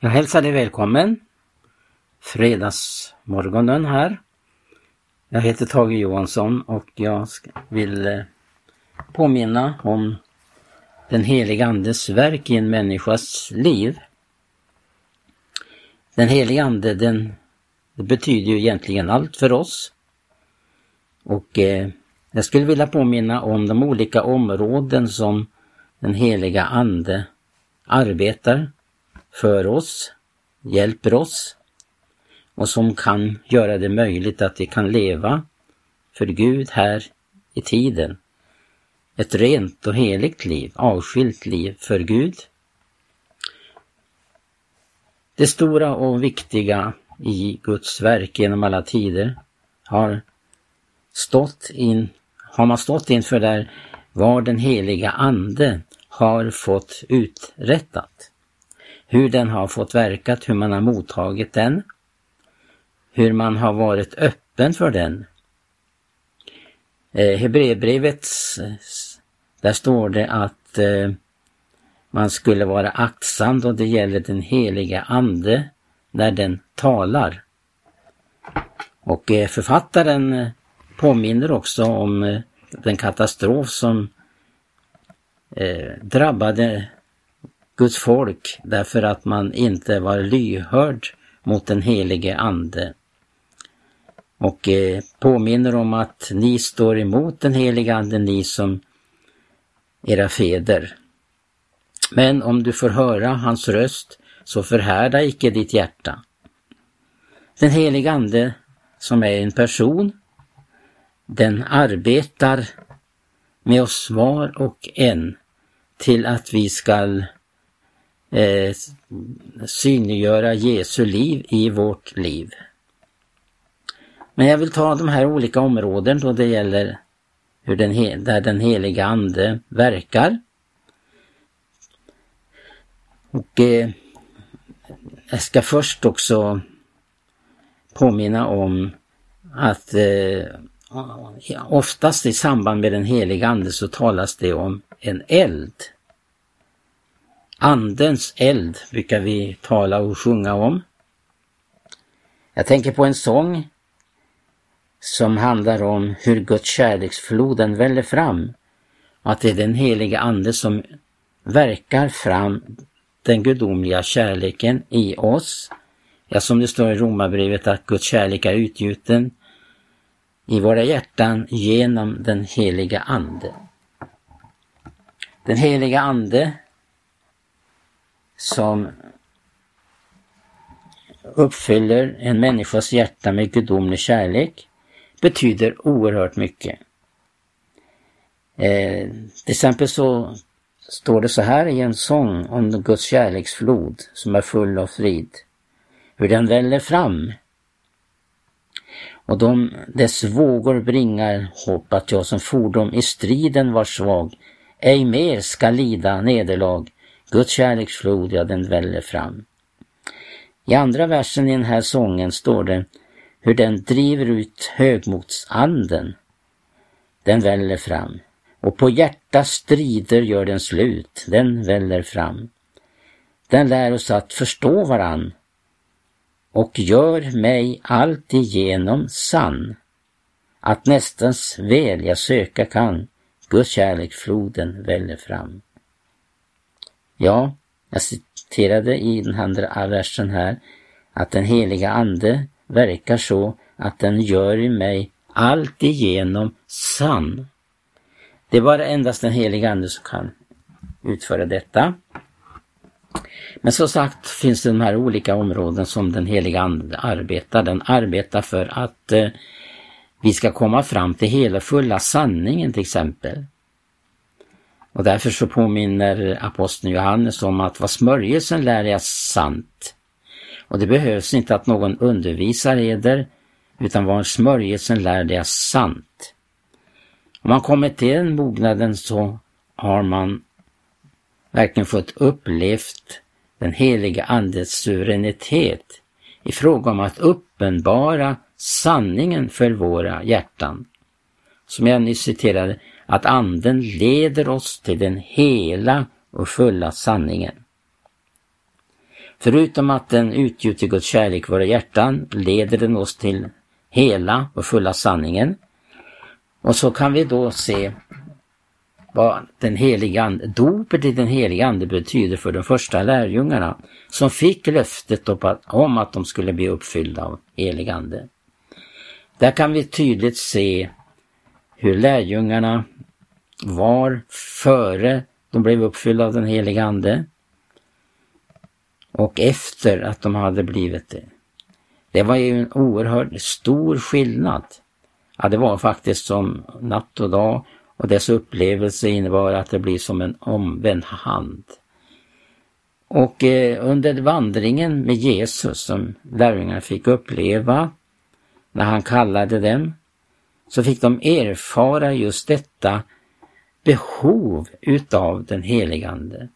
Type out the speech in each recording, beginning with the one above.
Jag hälsar dig välkommen. Fredagsmorgonen här. Jag heter Tage Johansson och jag vill eh, påminna om den heliga Andes verk i en människas liv. Den heliga Ande den det betyder ju egentligen allt för oss. Och eh, jag skulle vilja påminna om de olika områden som den heliga Ande arbetar för oss, hjälper oss och som kan göra det möjligt att vi kan leva för Gud här i tiden. Ett rent och heligt liv, avskilt liv för Gud. Det stora och viktiga i Guds verk genom alla tider har stått in, har man stått inför där vad den heliga Ande har fått uträttat. Hur den har fått verkat, hur man har mottagit den, hur man har varit öppen för den. Eh, Hebreerbrevet, eh, där står det att eh, man skulle vara aktsam då det gäller den heliga Ande när den talar. Och eh, författaren eh, påminner också om eh, den katastrof som drabbade Guds folk därför att man inte var lyhörd mot den helige Ande. Och eh, påminner om att ni står emot den helige Ande, ni som era fäder. Men om du får höra hans röst, så förhärda icke ditt hjärta. Den helige Ande, som är en person, den arbetar med oss var och en till att vi skall eh, synliggöra Jesu liv i vårt liv. Men jag vill ta de här olika områden då det gäller hur den, där den heliga Ande verkar. Och eh, jag ska först också påminna om att eh, oftast i samband med den heliga Ande så talas det om en eld. Andens eld brukar vi tala och sjunga om. Jag tänker på en sång som handlar om hur Guds kärleksfloden väller fram och att det är den heliga Ande som verkar fram den gudomliga kärleken i oss. Ja, som det står i Romarbrevet att Guds kärlek är utgjuten i våra hjärtan genom den heliga Ande. Den heliga Ande som uppfyller en människas hjärta med gudomlig kärlek betyder oerhört mycket. Eh, till exempel så står det så här i en sång om Guds kärleksflod som är full av frid. Hur den väller fram. Och de, dess vågor bringar hopp att jag som fordom i striden var svag ej mer ska lida nederlag. Guds kärleksflod, ja den väller fram. I andra versen i den här sången står det hur den driver ut högmotsanden. Den väller fram och på hjärtas strider gör den slut, den väller fram. Den lär oss att förstå varann och gör mig alltigenom sann. Att nästans väl jag söka kan, Guds kärleksfloden väller fram. Ja, jag citerade i den andra versen här att den heliga Ande verkar så att den gör i mig alltigenom sann. Det är bara endast den heliga Ande som kan utföra detta. Men som sagt finns det de här olika områden som den heliga Ande arbetar. Den arbetar för att eh, vi ska komma fram till hela fulla sanningen till exempel. Och därför så påminner aposteln Johannes om att vad smörjelsen lär är sant. Och det behövs inte att någon undervisar eder, utan vad smörjelsen lär det är sant. Om man kommer till den mognaden så har man verkligen fått upplevt den heliga Andes suveränitet i fråga om att uppenbara sanningen för våra hjärtan. Som jag nyss citerade, att Anden leder oss till den hela och fulla sanningen. Förutom att den utgjuter Guds kärlek i våra hjärtan leder den oss till hela och fulla sanningen. Och så kan vi då se vad den heliga ande, dopet i den heliga ande betyder för de första lärjungarna som fick löftet om att de skulle bli uppfyllda av helig ande. Där kan vi tydligt se hur lärjungarna var före de blev uppfyllda av den heliga Ande och efter att de hade blivit det. Det var ju en oerhört stor skillnad. Ja, det var faktiskt som natt och dag och dess upplevelse innebar att det blir som en omvänd hand. Och eh, under vandringen med Jesus som lärjungarna fick uppleva när han kallade dem så fick de erfara just detta behov utav den heligande.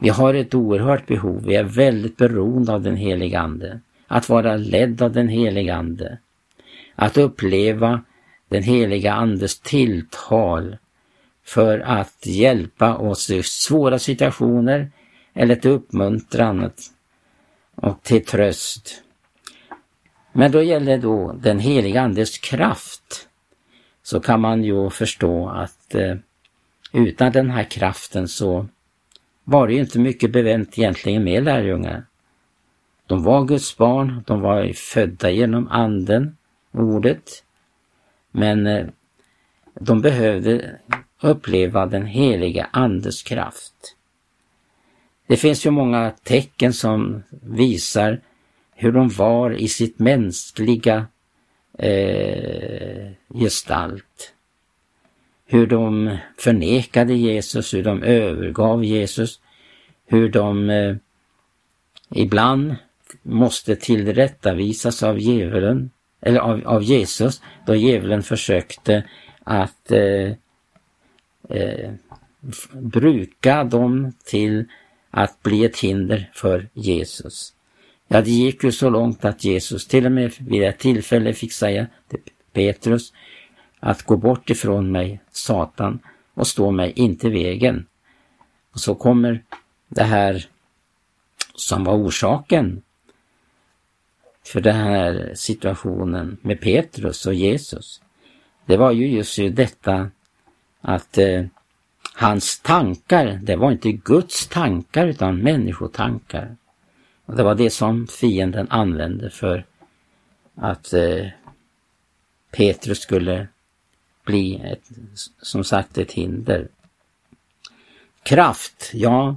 Vi har ett oerhört behov, vi är väldigt beroende av den heligande. Att vara ledd av den heligande. Att uppleva den heliga Andes tilltal för att hjälpa oss i svåra situationer eller till uppmuntran och till tröst. Men då gäller då den heliga Andes kraft så kan man ju förstå att eh, utan den här kraften så var det ju inte mycket bevänt egentligen med lärjungar. De var Guds barn, de var födda genom anden, ordet. Men eh, de behövde uppleva den heliga Andes kraft. Det finns ju många tecken som visar hur de var i sitt mänskliga eh, gestalt. Hur de förnekade Jesus, hur de övergav Jesus, hur de eh, ibland måste tillrättavisas av djävulen, eller av, av Jesus, då djävulen försökte att eh, eh, bruka dem till att bli ett hinder för Jesus. Ja, det gick ju så långt att Jesus till och med vid ett tillfälle fick säga till Petrus att gå bort ifrån mig, Satan, och stå mig inte i vägen. Och så kommer det här som var orsaken för den här situationen med Petrus och Jesus. Det var ju just detta att eh, hans tankar, det var inte Guds tankar utan människotankar. Och det var det som fienden använde för att eh, Petrus skulle bli ett, som sagt ett hinder. Kraft, ja,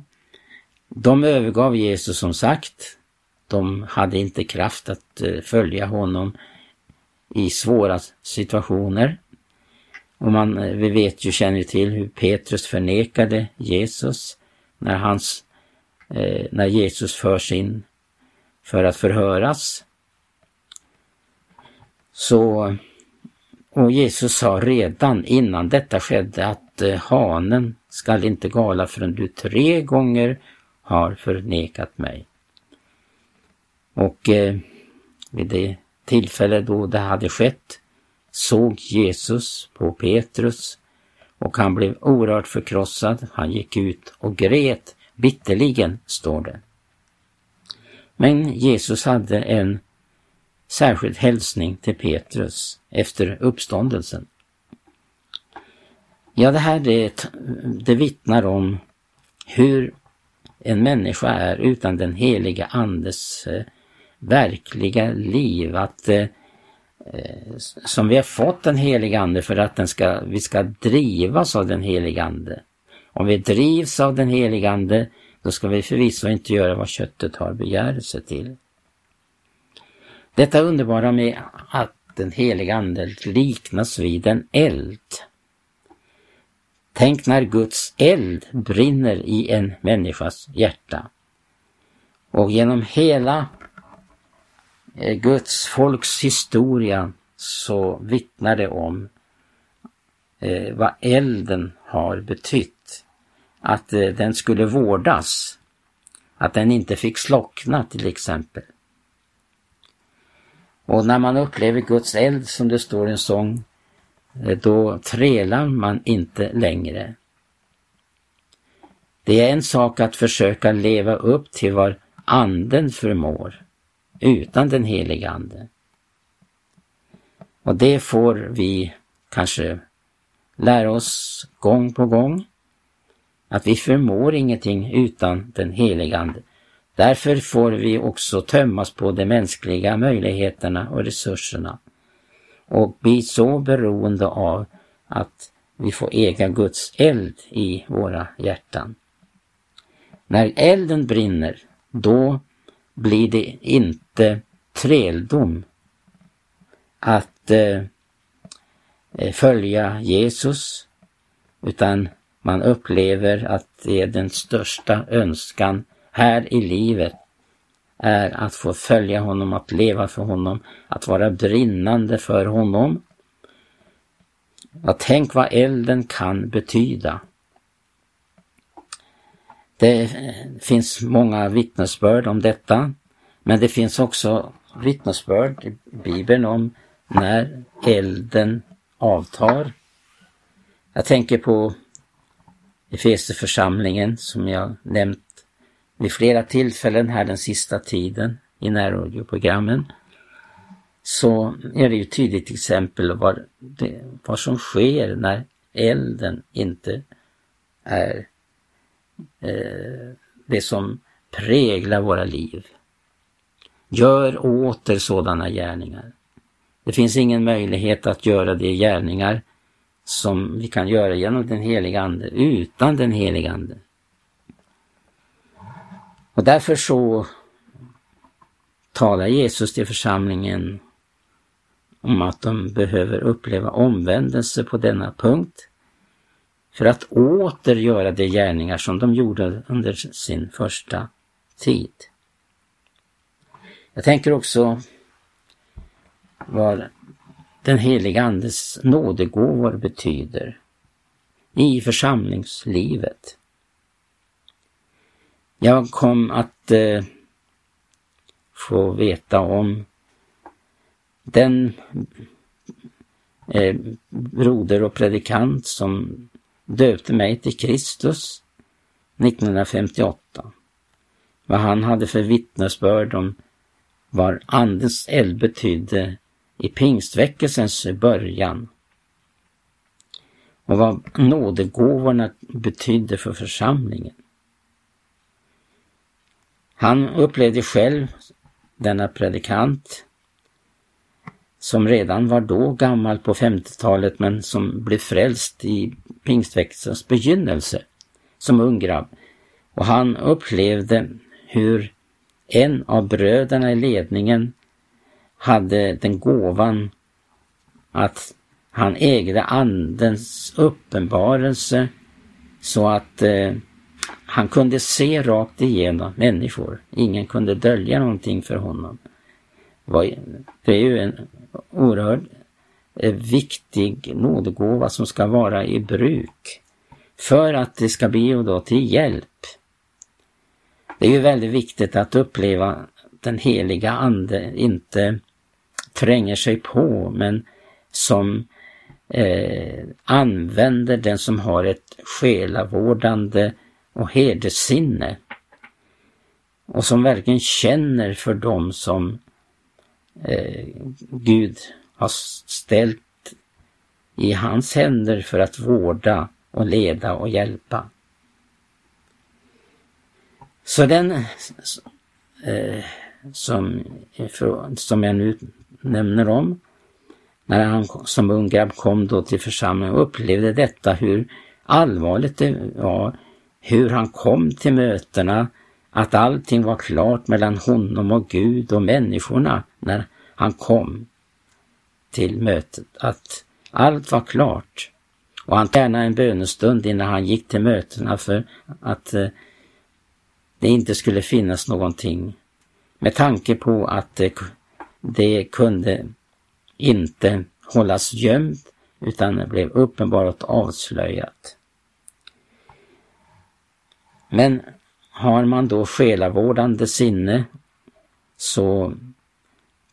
de övergav Jesus som sagt. De hade inte kraft att eh, följa honom i svåra situationer. Och man, eh, vi vet ju, känner till hur Petrus förnekade Jesus när hans eh, när Jesus förs in för att förhöras. Så, och Jesus sa redan innan detta skedde att eh, hanen skall inte gala förrän du tre gånger har förnekat mig. Och eh, vid det tillfälle då det hade skett såg Jesus på Petrus och han blev oerhört förkrossad. Han gick ut och grät bitterligen, står det. Men Jesus hade en särskild hälsning till Petrus efter uppståndelsen. Ja, det här det, det vittnar om hur en människa är utan den heliga Andes eh, verkliga liv. Att eh, eh som vi har fått den heliga Ande för att den ska, vi ska drivas av den heliga Ande. Om vi drivs av den helige Ande, då ska vi förvisso inte göra vad köttet har begärelse till. Detta underbara med att den helige Ande liknas vid en eld. Tänk när Guds eld brinner i en människas hjärta. Och genom hela eh, Guds folks historia så vittnar det om eh, vad elden har betytt att eh, den skulle vårdas. Att den inte fick slockna till exempel. Och när man upplever Guds eld som det står i en sång, eh, då trälar man inte längre. Det är en sak att försöka leva upp till vad anden förmår utan den heliga ande. Och det får vi kanske lära oss gång på gång. Att vi förmår ingenting utan den heliga Ande. Därför får vi också tömmas på de mänskliga möjligheterna och resurserna och bli så beroende av att vi får äga Guds eld i våra hjärtan. När elden brinner, då blir det inte träldom att eh, följa Jesus, utan man upplever att det är den största önskan här i livet är att få följa honom, att leva för honom, att vara brinnande för honom. Ja tänk vad elden kan betyda. Det finns många vittnesbörd om detta, men det finns också vittnesbörd i Bibeln om när elden avtar. Jag tänker på Efesierförsamlingen som jag nämnt vid flera tillfällen här den sista tiden i närradioprogrammen så är det ju ett tydligt exempel vad, det, vad som sker när elden inte är eh, det som präglar våra liv. Gör åter sådana gärningar. Det finns ingen möjlighet att göra de gärningar som vi kan göra genom den heliga Ande utan den heliga Ande. Och därför så talar Jesus till församlingen om att de behöver uppleva omvändelse på denna punkt för att åter göra de gärningar som de gjorde under sin första tid. Jag tänker också vad den heliga Andes nådegåvor betyder i församlingslivet. Jag kom att eh, få veta om den eh, broder och predikant som döpte mig till Kristus 1958. Vad han hade för vittnesbörd om vad Andens eld betydde i pingstväckelsens början och vad nådegåvorna betydde för församlingen. Han upplevde själv, denna predikant, som redan var då gammal på 50-talet men som blev frälst i pingstväckelsens begynnelse som ung grabb. Och han upplevde hur en av bröderna i ledningen hade den gåvan att han ägde andens uppenbarelse så att eh, han kunde se rakt igenom människor. Ingen kunde dölja någonting för honom. Det är ju en oerhört eh, viktig nådegåva som ska vara i bruk för att det ska bli då till hjälp. Det är ju väldigt viktigt att uppleva den heliga Ande inte tränger sig på men som eh, använder den som har ett själavårdande och hederssinne och som verkligen känner för dem som eh, Gud har ställt i hans händer för att vårda och leda och hjälpa. Så den eh, som, som jag nu nämner om, när han som ung grabb kom då till församlingen och upplevde detta hur allvarligt det var, hur han kom till mötena, att allting var klart mellan honom och Gud och människorna när han kom till mötet, att allt var klart. Och han tränade en bönestund innan han gick till mötena för att eh, det inte skulle finnas någonting. Med tanke på att eh, det, kunde inte hållas gömt utan det blev uppenbart avslöjat. Men har man då själavårdande sinne så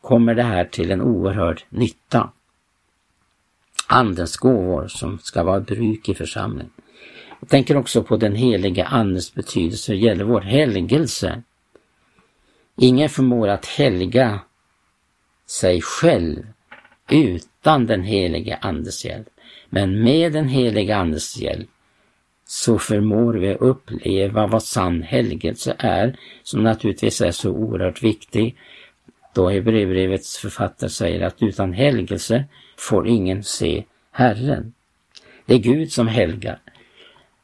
kommer det här till en oerhörd nytta. Andens gåvor som ska vara bruk i församlingen. Jag tänker också på den heliga Andens betydelse vad gäller vår helgelse. Ingen förmår att helga sig själv utan den helige Andes hjälp. Men med den helige Andes hjälp så förmår vi uppleva vad sann helgelse är, som naturligtvis är så oerhört viktig. Då Hebreerbrevets författare säger att utan helgelse får ingen se Herren. Det är Gud som helgar.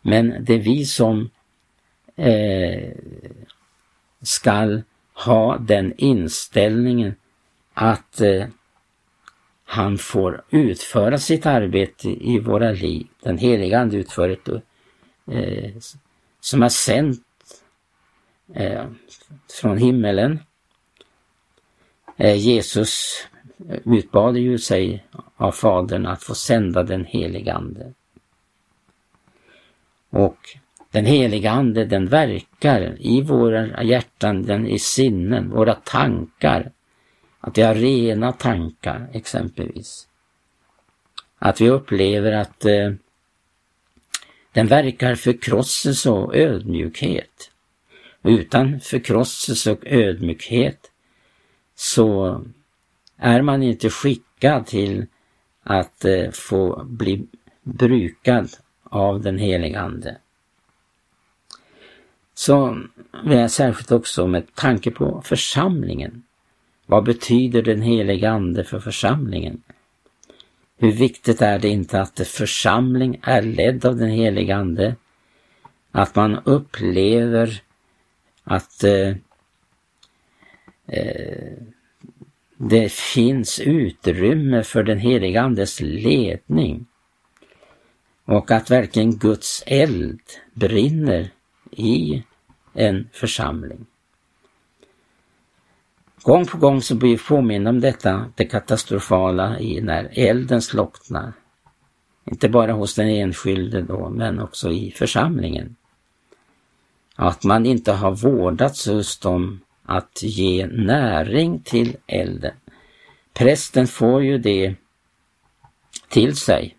Men det är vi som eh, skall ha den inställningen att eh, han får utföra sitt arbete i våra liv. Den heliga Ande utför ett eh, som är sänt eh, från himmelen. Eh, Jesus utbad ju sig av Fadern att få sända den heliga Ande. Och den heliga Ande den verkar i våra hjärtan, den i sinnen, våra tankar. Att vi har rena tankar exempelvis. Att vi upplever att eh, den verkar förkrosselse och ödmjukhet. Utan förkrosselse och ödmjukhet så är man inte skickad till att eh, få bli brukad av den heliga Ande. Så vill jag särskilt också med tanke på församlingen. Vad betyder den heliga Ande för församlingen? Hur viktigt är det inte att församling är ledd av den heliga Ande? Att man upplever att eh, eh, det finns utrymme för den heliga Andes ledning och att verkligen Guds eld brinner i en församling. Gång på gång så blir vi påminna om detta, det katastrofala i när elden slocknar. Inte bara hos den enskilde då, men också i församlingen. Att man inte har vårdats just om att ge näring till elden. Prästen får ju det till sig.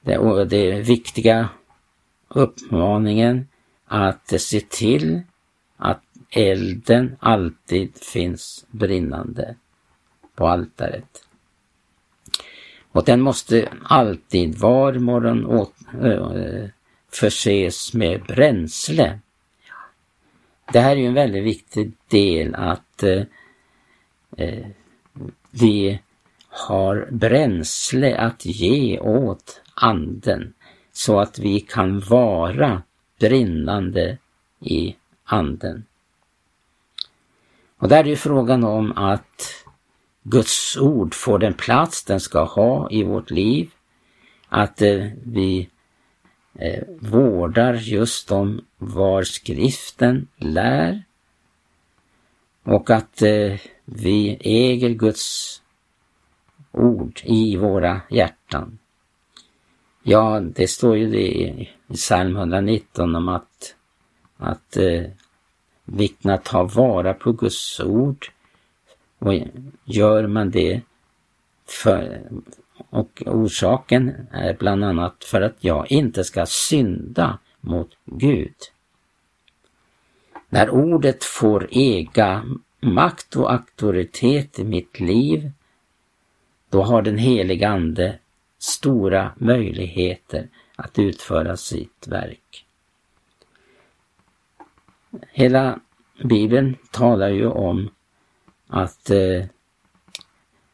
Det, det viktiga uppmaningen att se till elden alltid finns brinnande på altaret. Och den måste alltid var morgon åt, äh, förses med bränsle. Det här är ju en väldigt viktig del att äh, vi har bränsle att ge åt anden så att vi kan vara brinnande i anden. Och där är ju frågan om att Guds ord får den plats den ska ha i vårt liv. Att eh, vi eh, vårdar just om var skriften lär. Och att eh, vi äger Guds ord i våra hjärtan. Ja, det står ju det i psalm 119 om att, att eh, vittna, vikten att ta vara på Guds ord. Och gör man det för, och orsaken är bland annat för att jag inte ska synda mot Gud. När ordet får äga makt och auktoritet i mitt liv, då har den helige Ande stora möjligheter att utföra sitt verk. Hela Bibeln talar ju om att eh,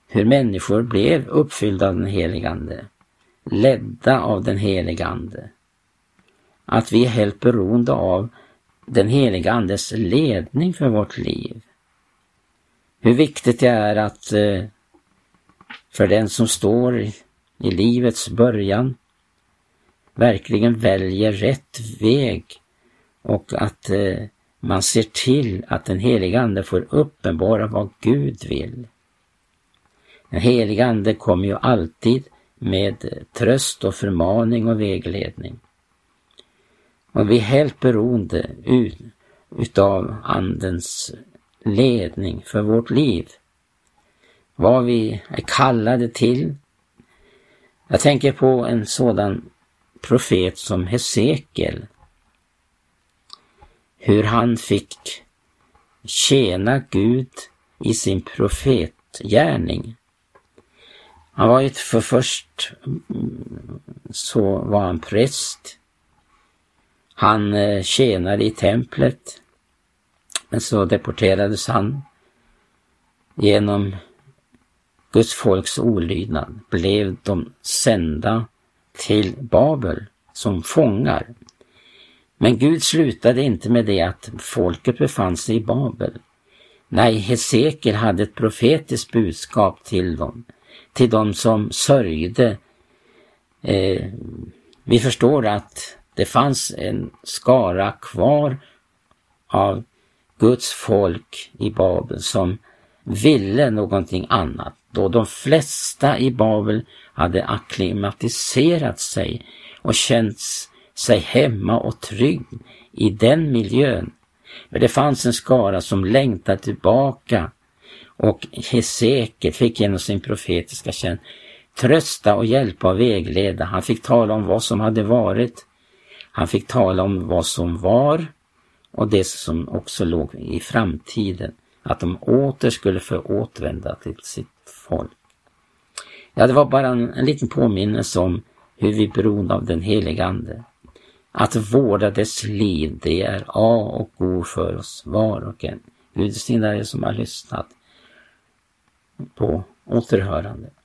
hur människor blev uppfyllda av den heligande, ledda av den heligande. Att vi är helt beroende av den heliga Andes ledning för vårt liv. Hur viktigt det är att eh, för den som står i livets början verkligen väljer rätt väg och att eh, man ser till att den heliga Ande får uppenbara vad Gud vill. Den heliga Ande kommer ju alltid med tröst och förmaning och vägledning. Och vi är helt beroende ut, utav Andens ledning för vårt liv. Vad vi är kallade till, jag tänker på en sådan profet som Hesekiel. Hur han fick tjäna Gud i sin profetgärning. Han var ju för först mm, så var han präst. Han eh, tjänade i templet. Men så deporterades han genom Guds folks olydnad blev de sända till Babel som fångar. Men Gud slutade inte med det att folket befann sig i Babel. Nej, Hesekiel hade ett profetiskt budskap till dem, till dem som sörjde. Eh, vi förstår att det fanns en skara kvar av Guds folk i Babel som ville någonting annat. Då de flesta i Babel hade akklimatiserat sig och känts sig hemma och trygg i den miljön. Men det fanns en skara som längtade tillbaka och Hesekiel fick genom sin profetiska tjänst trösta och hjälpa och vägleda. Han fick tala om vad som hade varit. Han fick tala om vad som var och det som också låg i framtiden. Att de åter skulle få återvända till sitt folk. Ja, det var bara en, en liten påminnelse om hur vi är beroende av den helige Ande. Att vårda dess liv, det är A och O för oss var och en. Gud är som har lyssnat på återhörande.